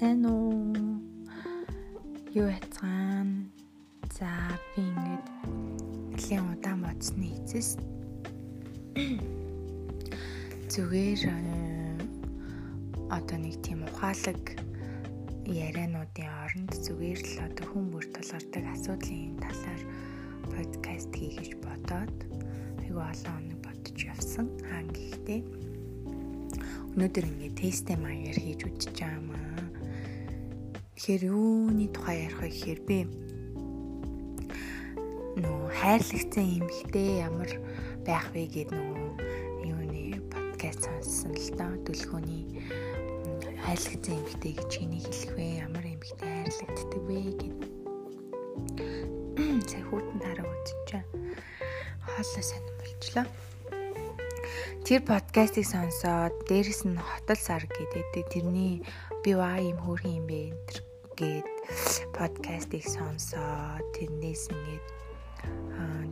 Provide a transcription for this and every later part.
сайн уу? Юу яцгаан? За би ингээд нэлийн удаан бодсны эцэс зүгээр э, одоо нэг тийм ухаалаг яриануудын оронд зүгээр л одоо хүн бүр тулгардаг асуудлын талаар подкаст хийх гэж бодоод айгүй олон хоног бодож явсан. Аа гэхдээ Өнөөдөр ингээд тесттэй маягаар хийж үзэж байгаа юм аа. Тэгэхээр юуны тухай ярих вэ гэхээр би нөө хайрлагцсан эмэгтэй ямар байх вэ гэдэг нөгөө юуны подкаст сонссон л доо дүлгөөний хайрлагцсан эмэгтэй гэж хэнийг хэлэх вэ? Ямар эмэгтэй хайрлагддаг вэ гэд. Сая хүүтэн дараа үзчихэ. Хоолой сайн болчлоо тэр подкастыг сонсоод дээрэс нь хотол сар гэдэг тэрний би ваа юм хөөрхөн юм бэ гэд подкастыг сонсоод тэрнээс ингээд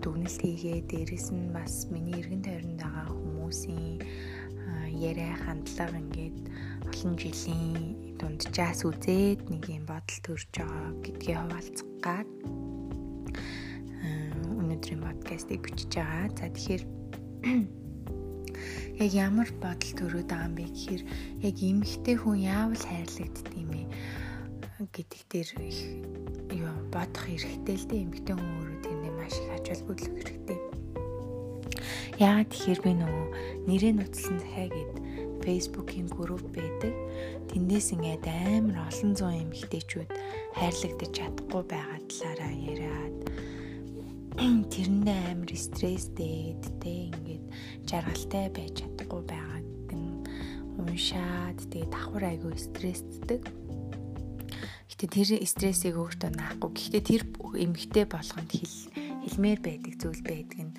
дүгнэлт хийгээ дээрэс нь бас миний эргэн тойронд байгаа хүмүүсийн яриа хандлага ингээд олон жилийн дунджаас үзээд нэг юм бодол төрж байгаа гэдгээ хуваалцах гад өнөөдрийн подкастыг бичиж байгаа. За тэгэхээр яг ямар бодол төрөөд байгаа юм бэ гэхээр яг эмэгтэй хүн яавал бэ гэдэг дээр юу бодох хэрэгтэй л дээ эмэгтэй хүн өөрөө тэрний маш их ач холбогдол хэрэгтэй. Яагаад тэгэхээр би нөгөө нэрээ нуцсан захиа гэд Facebook-ийн групп байдаг. Тэндээс ингээд амар олон зуун эмэгтэйчүүд хайрлагдаж чадахгүй байгаа талаараа яриад тэрэндээ амар стресстэй тэ ингээд жаргалтай байж чадахгүй байгааг нь уншаад тэгээ давхар айгүй стрессддэг. Гэтэ тэр стрессийг өөртөө наахгүй. Гэхдээ тэр эмгтэй болгонд хэл хэлмээр байдаг зүйл байдаг нь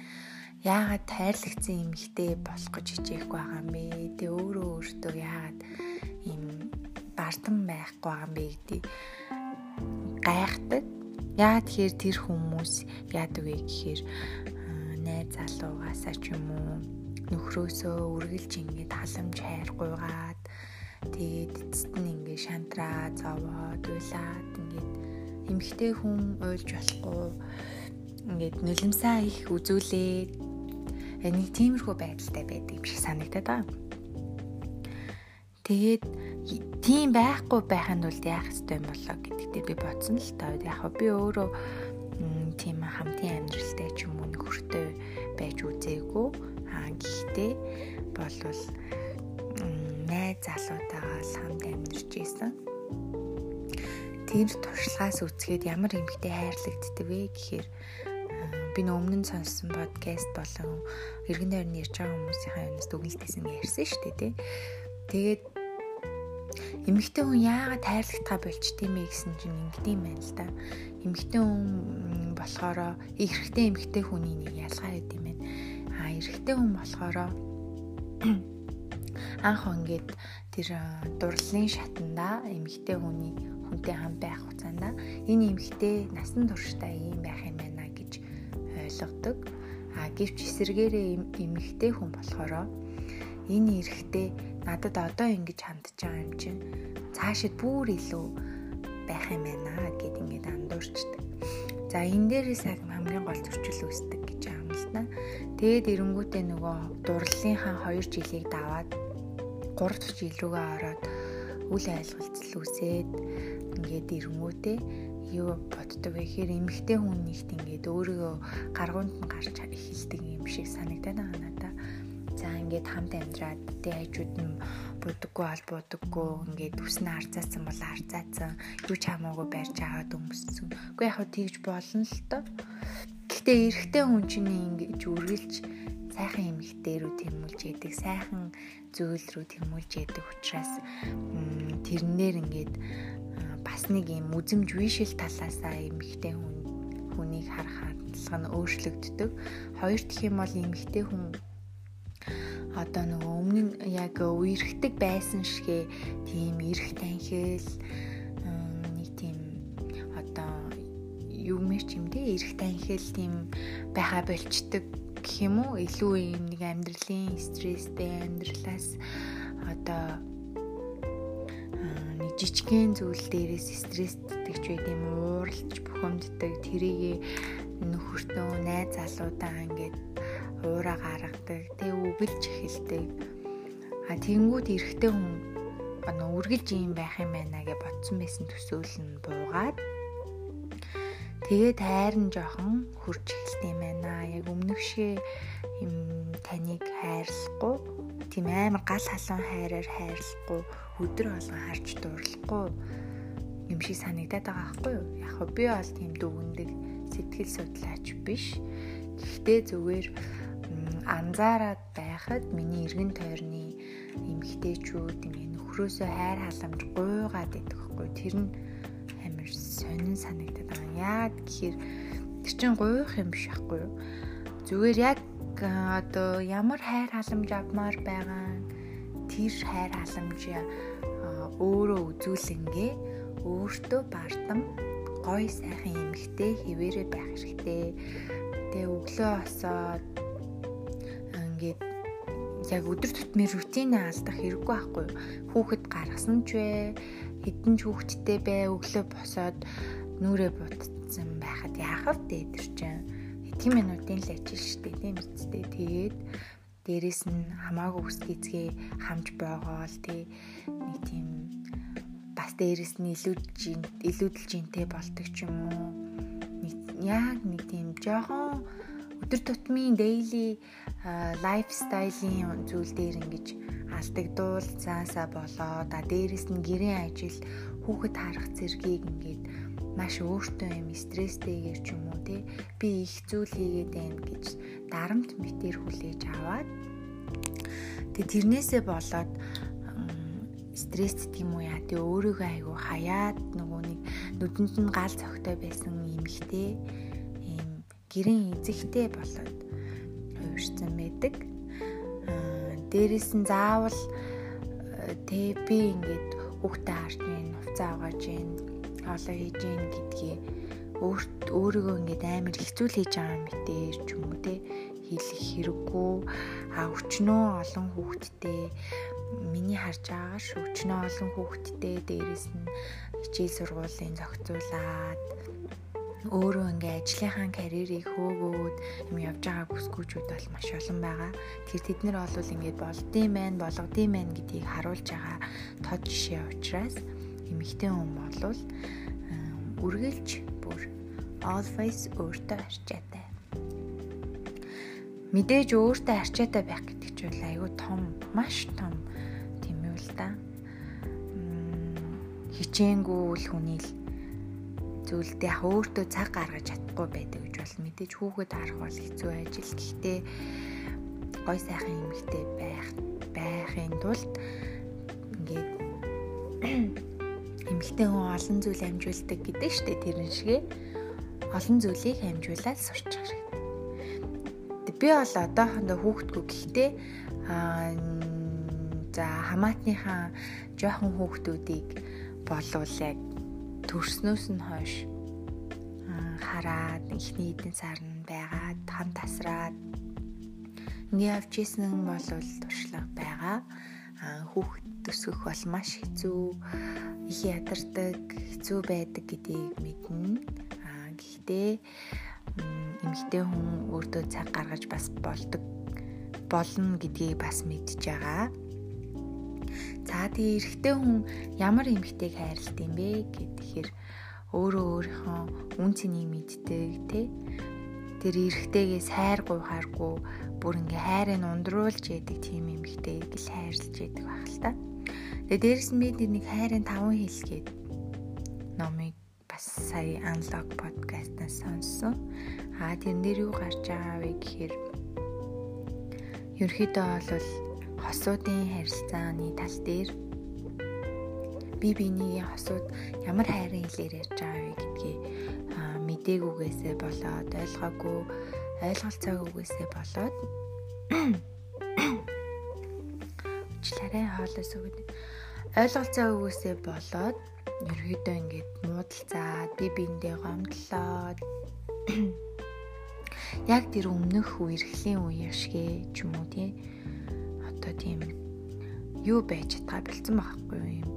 яагаад тайрлагдсан эмгтэй болох гэж хичээхгүй байгаа юм бэ? Тэгээ өөрөө өөртөө яагаад ийм бардам байхгүй байгаа юм бэ гэдэг гайхдаг Яагаад тэгэхээр тэр хүмүүс яадаг вэ гэхээр найз залуугаасаа ч юм уу нөхрөөсөө үргэлж ингээд халамж хайр гуйгаад тэгээд эцэст нь ингээд шантраа зовоод уйлаад ингээд эмхтэй хүн уйлж болохгүй ингээд нулимсаа их үзүүлээд нэг тиймэрхүү байдалтай байдаг шиг санагдаад байгаа. Тэгээд тийм байхгүй байханд бол яах ёстой юм болоо гэдэгтээ би бодсон л таа. Яг би өөрөө тийм хамтын амьдралтай ч юм уу нөхөртэй байж үзээгүй. Аа гэхдээ болвол найз л хамт амьдарч исэн. Тэр туршлагаас үзэхэд ямар эмгтэй хайрлагддаг вэ гэхээр би нөө өмнө нь сонссон подкаст болон эргэн тойрны ярьж байгаа хүмүүсийн юмнаас дүгнэлтсэн ярьсан шүү дээ тий. Тэгээд эмэгтэй хүн яагаад хайрлахтаа болчт юм бэ гэсэн чинь ингэдэм байна л да. Эмэгтэй хүн болохоор эрэгтэй эмэгтэй хүний нэг ялгаа байд юм байна. А эрэгтэй хүн болохоор анх ингээд тэр дурлалын шатанда эмэгтэй хүний хүнтэй хам байх хугацаанд энэ эмэгтэй насан туршдаа ийм байх юм байна гэж ойлгодог. А гэвч эсэргээрээ эмэгтэй хүн болохоор энэ эрэгтэй надад одоо ингэж хандж байгаа юм чинь цаашид бүр илүү байх юм байна гэд ингээд андуурчдаг. За энэ дээрээс хамгийн гол зөрчил үүсдэг гэж да. Тэгээд эренгүүтээ нөгөө дурлалынхаа 2 жилийг даваад 3 дахь жил рүүгээ ороод үл ойлголцол үүсээд ингээд эренгүүтээ юу боддог вэ гэхээр эмэгтэй хүн нэгт ингээд өөрийгөө гаргуунд нь гарч эхэлдэг юм шиг санагдаад байгаа надаа. За ингээд хамт амьдраад тэ хажууд нь будаггүй ал будаггүй ингээд үснэ харцаасан бол харцаасан юу ч хамаагүй барьж аваад өмссөн. Уу яг хөө тэгж болно л доо. Гэхдээ эрэгтэй хүн чинь ингэж үргэлж сайхан эмэгтэй рүү тэмүүлж яадаг, сайхан зүйл рүү тэмүүлж яадаг учраас тэрнээр ингээд бас нэг юм үзэмж вишэл талаасаа эмэгтэй хүн хүнийг харах хандлага нь өөрчлөгддөг. Хоёр дахь юм бол эмэгтэй хүн одоо нөгөө өмнө нь яг үерхдэг байсан шигэ тийм эрх танхил юу мэрч юм дээ эрх танхил тийм байха болчдөг гэх юм уу? Илүү юм нэг амьдралын стресстэй амьдралаас одоо нэг жижигхэн зүйл дээрээс стресстэй ч байд юм ууралж бухимддаг тэрийг нөхөртөө найз залуудаа ингээд уураа гаргадаг тэг үгэлж эхэлдэг. А тэнгууд эрэхтэй хүн нөө үргэлж юм байх юм байна гэж бодсон байсан төсөөл нь буугаад тэгээд хайрн жоохон хурж эхэлт юм байна яг өмнөх шиг юм таныг хайрлахгүй тийм амар гал халуун хайраар хайрлахгүй өдөр болгон харж дурлахгүй юм шиг санагдаад байгаа байхгүй юу? Яг хөө би бол тийм дүгндэг сэтгэл судлаач биш. Гэхдээ зүгээр анзаараад байхад миний эргэн тойрны эмгтээчүүд ингээ нөхрөөсөө хайр халамж гуйгаад идэх байхгүй. Тэр нь амар сонин санагдаад байгаа. Яг гэхээр тэр чинь гуйх юм биш байхгүй юу? Зүгээр яг одоо ямар хайр халамж авмаар байгаа тэр хайр халамж өөрөө үзүүлэнгээ өөртөө бардам гой сайхан эмэгтэй хിവэрэ байх хэрэгтэй. Тэгээ өглөө осоод ингээд яг өдөр тутмын рутинээ алдах хэрэггүй байхгүй юу? Хүүхэд гаргасан ч вэ? Хэдэн ч хүүхэдтэй бай өглөө босоод нүрээ бутцсан байхад яах вэ тэр чинь? Хэдхэн минутын л ажил штэ тийм үстэй. Тэгээд дээрэс нь хамаагүй ус гизгээ хамж боогоол тий нэг тийм бас дээрэс нь илүүдж илүүдэлж интэй болдог ч юм уу яг нэг тийм жоохон өдөр тутмын daily лайфстайлын зүйл дээр ингэж алдагдуул цаасаа болоо да дээрэс нь гэрийн ажил хүүхэд харах зэргийг ингээд маш өөртөө юм стресстэйгээр ч юм уу тий би их зүйл хийгээд байна гэж дарамт мэтэр хүлээж аваад тэг тэрнээсээ болоод стресст тийм үү яа тэг өөрийгөө айгу хаяад нөгөө нэг нүдэнд нь гал цогтой байсан эмхтэй ийм гэрэн эзэгтэй болоод хувирсан байдаг. Дээрээс нь заавал тэг би ингээд хүүхдээ харж гин, хувцас авгааж гин, хоолоо хийж гин гэдгийг өөрт өөрийгөө ингээд амар хэцүү хийж байгаа юм битээ ч юм уу те. Хэлэх хэрэггүй. А өчнөө олон хүүхэдтэй миний харж байгаагаар өчнөө олон хүүхэдтэй дээрэс нь хичээл сургуулийн зохицуулаад өөрөө ингээ ажлынхаа карьерийг хөөгөөд юм явж байгаа бүсгүүчүүд бол маш олон байгаа. Тэгэхээр тэд нар бол ингээ болдсон байх, болгодсон байх гэдгийг харуулж байгаа тод жишээ учраас эмэгтэй хүн болвол үргэлж бүр always өөртөө арчаатай. Мэдээж өөртөө арчаатай байх гэдэг чинь айгүй том, маш том тийм юу л да. Хичээнгүү л хүний л зүйлд яг өөртөө цаг гаргаж чадахгүй байдаг гэж бол мэдээж хүүхэд харах бол хэцүү ажил. Гэхдээ гой сайхан эмэгтэй байх байхын тулд ингээд эмэгтэй хүн олон зүйл амжуулдаг гэдэг штэ тэрэн шигэ олон зүйлийг амжуулаад сурч хэрэгтэй. Би бол одоохондоо хүүхдгүй гэхдээ аа за хамаатныхаа жоохон хүүхдүүдийг болвол яг төрснөөс нь хойш хараад ихний эдэн сар нь байгаад хам тасраад ингээ явж исэн бол туршлага байгаа. Хүүхэд төсгөх бол маш хэцүү их ядардаг, хэцүү байдаг гэдгийг мэднэ. Аа гэхдээ эмэгтэй хүн өөртөө цаг гаргаж бас болдог болно гэдгийг бас мэдж байгаа. За тэгээ эрэгтэй хүн ямар эмэгтэйг хайрлт юм бэ гэхээр өөрөө өөрийнхөө үн цэнийг мэддэг тий тэр эрэгтэйгээс хайр гуйхааргүй бүр ингээ хайрыг ундруулж яадаг тийм эмэгтэйг л хайрлж яадаг байх л та. Тэгээ дээрэс нь би нэг хайрын таван хэлгээд номыг бас сая анлог подкастнаас сонссон. Аа тэрэн дээр юу гарч байгаа вэ гэхээр ерөөхдөө бол хосуудын харилцааны тал дээр би биенийгийн хосууд ямар хайрын хэлээр ярьж байгаа вэ гэдгийг мдэггүйгээсээ болоод ойлгоогүй ойлголцоогүйгээсээ болоод члаарай хоолоос өгд ойлголцоогүйгээсээ болоод ерөөдөө ингээд муудалцаад би биендээ гомдлоод яг тэр өмнөх үерхлийн үеийг шигэ ч юм уу тий. Одоо тийм юу байж чадгаа бэлдсэн байхгүй юм.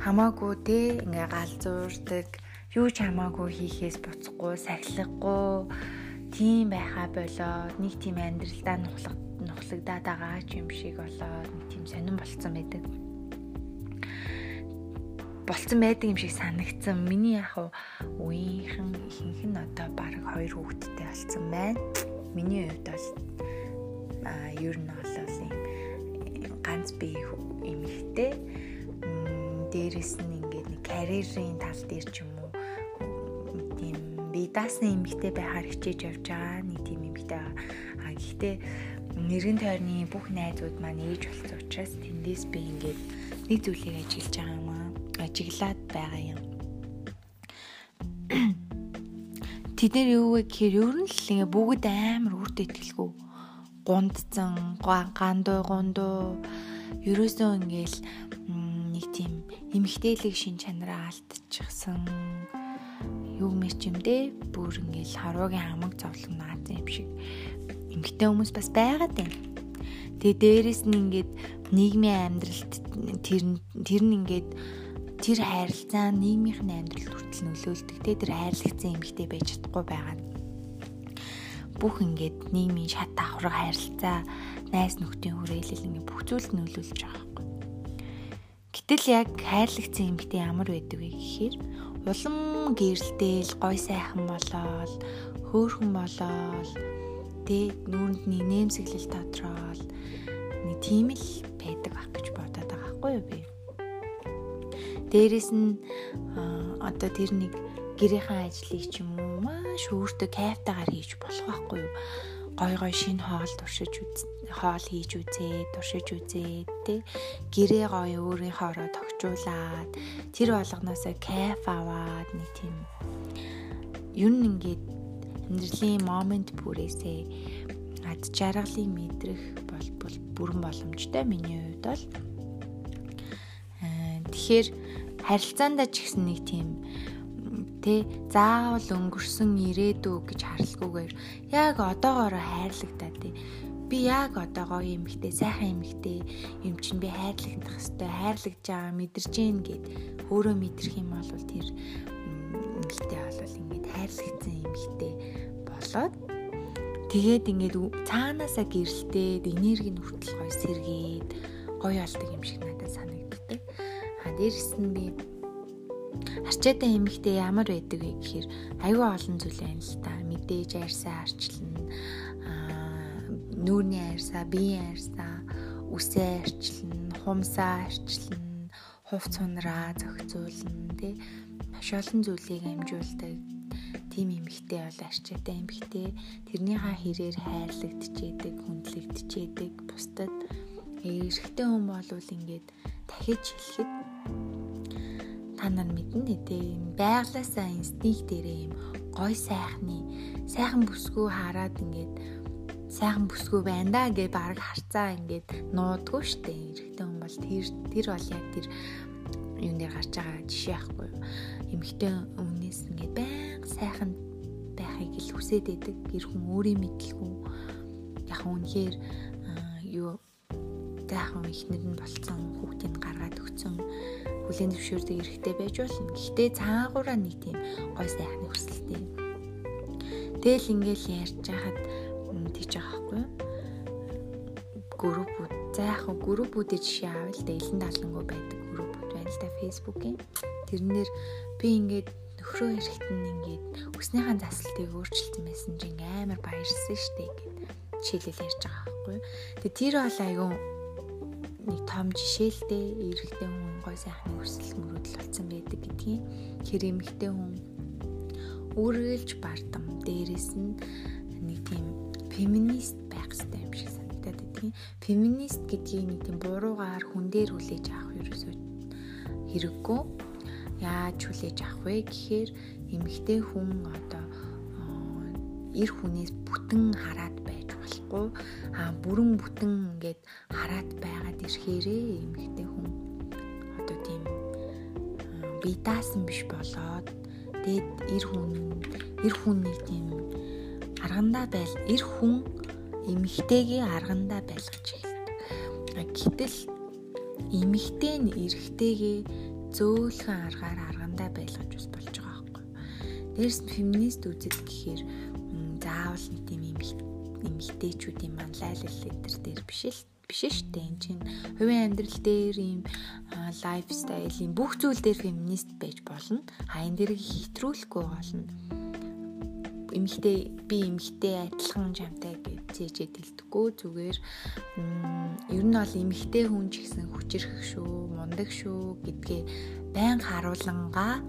Хамаагүй те ингээ галзуурдаг юу ч хамаагүй хийхээс буцахгүй сахилахгүй тийм байхаа болоод нэг тийм амьдралдаа нухлаг нухлагдаад байгаа юм шиг болоод нэг тийм сонирн болцсон байдаг болцсон байдаг юм шиг санагдсан. Миний яг үеийнхэн ихэнх нь одоо баг хоёр хүүхэдтэй болсон байна. Миний хувьд бол а ер нь бол юм ганц бие эмэгтэй дээрэс нь ингээд нэг карьерийн тал дээр ч юм уу тийм би даасны эмэгтэй байхаар хичээж явж байгаа нэг тийм эмэгтэй а гэхдээ нэрэн тойрны бүх найзууд маань ээж болсон учраас тэндээс би ингээд нэг зүйлийг ажиллаж байгаа юм аа ажиглаад байгаа юм. Тэд нэр юу вэ гэхээр ер нь л ингээ бүгд амар үрдэ итгэлгүй гундцсан гандуу гундуу ерөөсөө ингээл нэг тийм эмгтээлэг шин чанараа алдчихсан юу мэч юм дээ бүр ингээл харуугийн хамаг зовлон наацсан юм шиг эмгтэй хүмүүс бас байгаад байна. Тэгээ дээрэс нь ингээд нийгмийн амьдралд тэр тэр нь ингээд тэр хайрлцаа нийгмийн амьдралд хүртэл нөлөөлдөг. Тэ тэр хайрлагцсан эмгтэй байж чадахгүй байгаа нь бүх ингээд нийгмийн шат давхраг харилцаа, найс нөхдийн хүрээлэл ингээд бүх зүйлд нөлөөлж байгаа байхгүй. Гэтэл яг хайрлагцсан эмэгтэй ямар байдаг вэ гэхээр улам гэрэлтэл, гой сайхан болоод, хөөхөн болоод, тэг нүүрэнд нэг нэмсэглэл тодорхойл нэг тийм л байдаг ах гэж бодоод байгаа байхгүй юу би. Дээрэс нь одоо тэр нэг гэрийнхаа ажлыг ч юм уу маш өөртөө кайфтайгаар хийж болох байхгүй юу? Гой гой шинэ хоол туршиж үз хоол хийж үзээ, туршиж үзээ, тэ гэрээ гой өөрийнхоороо тогтжуулаад тэр болгоноосоо кайф аваад нэг тийм ер нь ингээд амьдралын момент бүрээсээ ад жаргалыг мэдрэх бол бүрэн боломжтой миний хувьд бол тэгэхээр харилцаандаа ч гэсэн нэг тийм Тэ заавал өнгөрсөн ирээдүү гэж харалгүйгээр яг одоогоороо хайрлагтаа тий. Би яг одоогоо эмэгтэй, сайхан эмэгтэй юм чинь би хайрлагдах хэвээр хайрлагдж байгаа мэдэрч гин гэд өөрөө мэдрэх юм бол тэр эмэгтэй бол ингээд хайрлагдсан эмэгтэй болоод тэгээд ингээд цаанаасаа гэрэлтээд энерги нь хүртэл гоё сэргээд гоё болдог юм шиг надад санагддаг. Дээрэс нь би Арчаатай эмэгтэй ямар байдаг вэ гэхээр аюу олон зүйл байна л та. Мэдээж арьсаа арчлна. Аа нүүрний арьсаа, биеийн арьсаа, үсээ арчлна, хумсаа арчлна, хувц сунраа зохицуулна тий. Маш олон зүйлийг амжуулдаг тийм эмэгтэй бол арчаатай эмэгтэй тэрнийхээ хэрээр хайрлагдчихэдэг, хүндлэгдчихэдэг, бусдад эрэгтэй хүн болвол ингээд дахиж хэлэхэд та нар мэднэ тийм байглаасаа инстинкт дээрээ юм гой сайхны. Сайхан бүсгүй хараад ингээд сайхан бүсгүй байна да гэж баг харцаа ингээд нуудгүй штэ. Эрэгтэй хүн бол тэр тэр бол яг тэр юун дээр гарч байгаа жишээ ахгүй юу? Эмэгтэй өмнөөс ингээд байнга сайхан байхыг л хүсээд байдаг. Гэр хүн өөрийн мэдлгүй. Яг үнэхээр юу таахан ихнэр нь болцсон хүүхдийг гаргаад өгцөн хүлэн зөвшөөрдөг эрхтэй байж болно. Гэхдээ цаагаараа нэг тийм гой сайхны хүсэлтэй. Тэгэл ингээл ярьж хахад тийж байгаа байхгүй юу? Группүүд за яг группүүдийн жишээ авъя л да элен даалангуу байдаг группүүд байна л да фэйсбүүкийн. Тэрнэр би ингээд нөхрөө эрэхт нь ингээд өснийхаа заслалтыг өөрчилсөн байсан чинь амар баярлсан штэ гэд жишээлэл ярьж байгаа байхгүй. Тэгээ тэр бол айгүй нэг том жишээлтэй эрэгтэй хүн гой сайхны хүсэл мөрөөдөл болсон байдаг гэдгийг хэр эмэгтэй хүн үргэлж бардам. Дээрэс нь нэг тийм феминист байх хэрэгтэй юм шиг санагдаад байдгийн феминист гэдгийг нэг тийм буруугаар хүн дээр хүлээж авах ерөөсөө хэрэггүй. Яаж хүлээж авах вэ? Гэхээр эмэгтэй хүн одоо эр хүнээс бүтэн хараад болохгүй а бүрэн бүтэн ингээд хараат байгаад ирэхээрээ эмэгтэй хүн одоо тийм би даасан биш болоод тэгэд эр хүн эр хүнийг тийм аргандаа байл эр хүн эмэгтэйгээ аргандаа байлгаж эхэлдэг. Гэтэл эмэгтэй нь эрэгтэйгээ зөөлхөн аргаар аргандаа байлгаж бас болж байгаа байхгүй. Дээрс феминист үзэл гэхээр заавал нэг тийм эмэгтэйчүүдийн маань лайлал лидер дээр биш л биш дээ. Энд чинь хувийн амьдрал дээр ийм лайфстайл ийм бүх зүйл дээр феминист байж болно. А энэ дэрийг хэтрүүлэхгүй болно. Эмэгтэй би эмэгтэй адилхан жамтай гэж зээжэд хэлдэггүй зүгээр ер нь бол эмэгтэй хүн ч гэсэн хүчрэх шүү, мундаг шүү гэдгээ байн харуулнгаа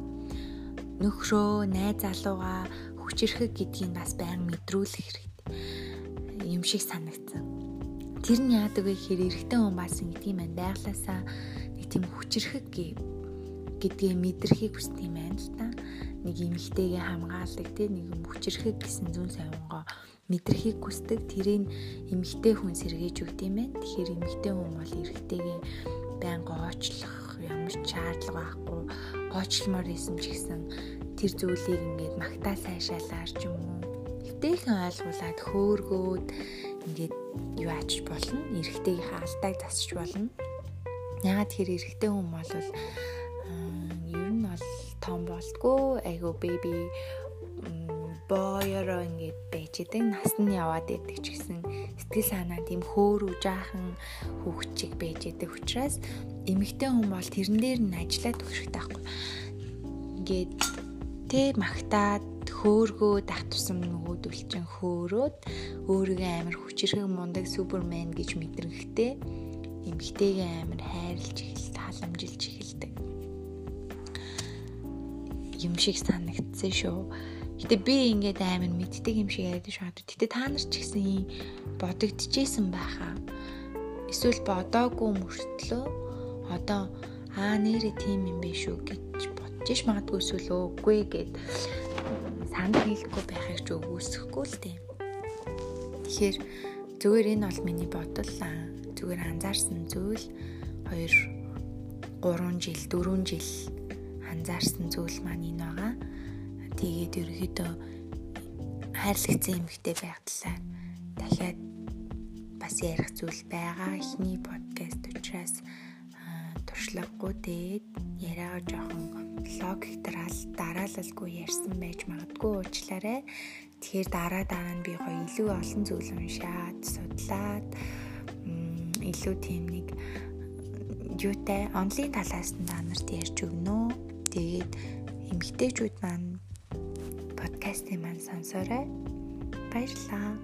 нөхрөө, найз залууга хүчрэхэг гэдгийг бас байн мэдрүүлэх хэрэгтэй юм шиг санагдсан. Тэр нь яадаг вэ гэхээр эрэгтэй хүн бас ингэдэм байх байглаасаа нэг тийм хүчрэхэг гэдгээ мэдрэхийг хүсдэг юм байна л та. Нэг эмэгтэйгээ хамгаалдаг тий нэг хүчрэхэг гэсэн зүүн савингоо мэдрэхийг хүсдэг. Тэрийг эмэгтэй хүн сэргээж өгд юм байна. Тэгэхээр эмэгтэй хүн бол эрэгтэйгээ байн гоочлох ямар ч шаардлага байхгүй. Гоочлмоор исэн ч гэсэн тэр зүйлийг ингээд магтаа сайшаалаар ч юм уу эвтэйхэн ойлгуулад хөөргөөд ингээд юу ач болно? Эрэгтэйгийнхээ алдааг засч болно. Ягаад тэр эрэгтэй хүн бол ер нь бол том болтгоо айгу беби боёроо ингээд байж идэг нас нь яваад идэг ч гэсэн сэтгэл санаа тийм хөөрөв жаахан хүүхчиг байж идэг учраас эмэгтэй хүн бол тэрэн дээр нь ажиллаад хэрэгтэй байхгүй ингээд тэ магтаад хөөргөө дах тусам нөгөөдөл чинь хөөрөөд өөрийгөө амар хүчрэх мундаг супермен гэж мэдрэхтэй эмэгтэйгээ амар хайрлж эхэлт халамжилж эхэлдэг юм шиг санагдсан шүү Гэтэ би ингээд амар мэддэг юм шиг яриад шүү. Гэтэ та нар ч гэсэн ийм бодогдчихсэн байхаа. Эсвэл бодоогүй мөртлөө одоо аа нэрээ тийм юм биш үү гэж бодож магадгүй эсвэл үгүй гэд санал хийхгүй байхыг ч үгүйсэхгүй л дээ. Тэгэхээр зүгээр энэ бол миний бодол аа. Зүгээр анзаарсан зүйл 2 3 жил 4 жил анзаарсан зүйл маань энэ байгаа Тэгээд ерөөдөө хайрлагцсан эмэгтэй байгадлаа дахиад бас ярих зүйл байгаа. Эхний подкаст учраас туршлагагүй дээд яриагаа жоохон логиктрал дараалалгүй ярьсан байж магадгүй уучлаарай. Тэгэхээр дараа дараа нь би гоё илүү олон зүйл уншаад, судлаад илүү тийм нэг юутай онлайн талаас нь та нарт ярьж өгнө. Тэгээд эмгтээчүүд маань подкастын маань сонсоорой. Баярлалаа.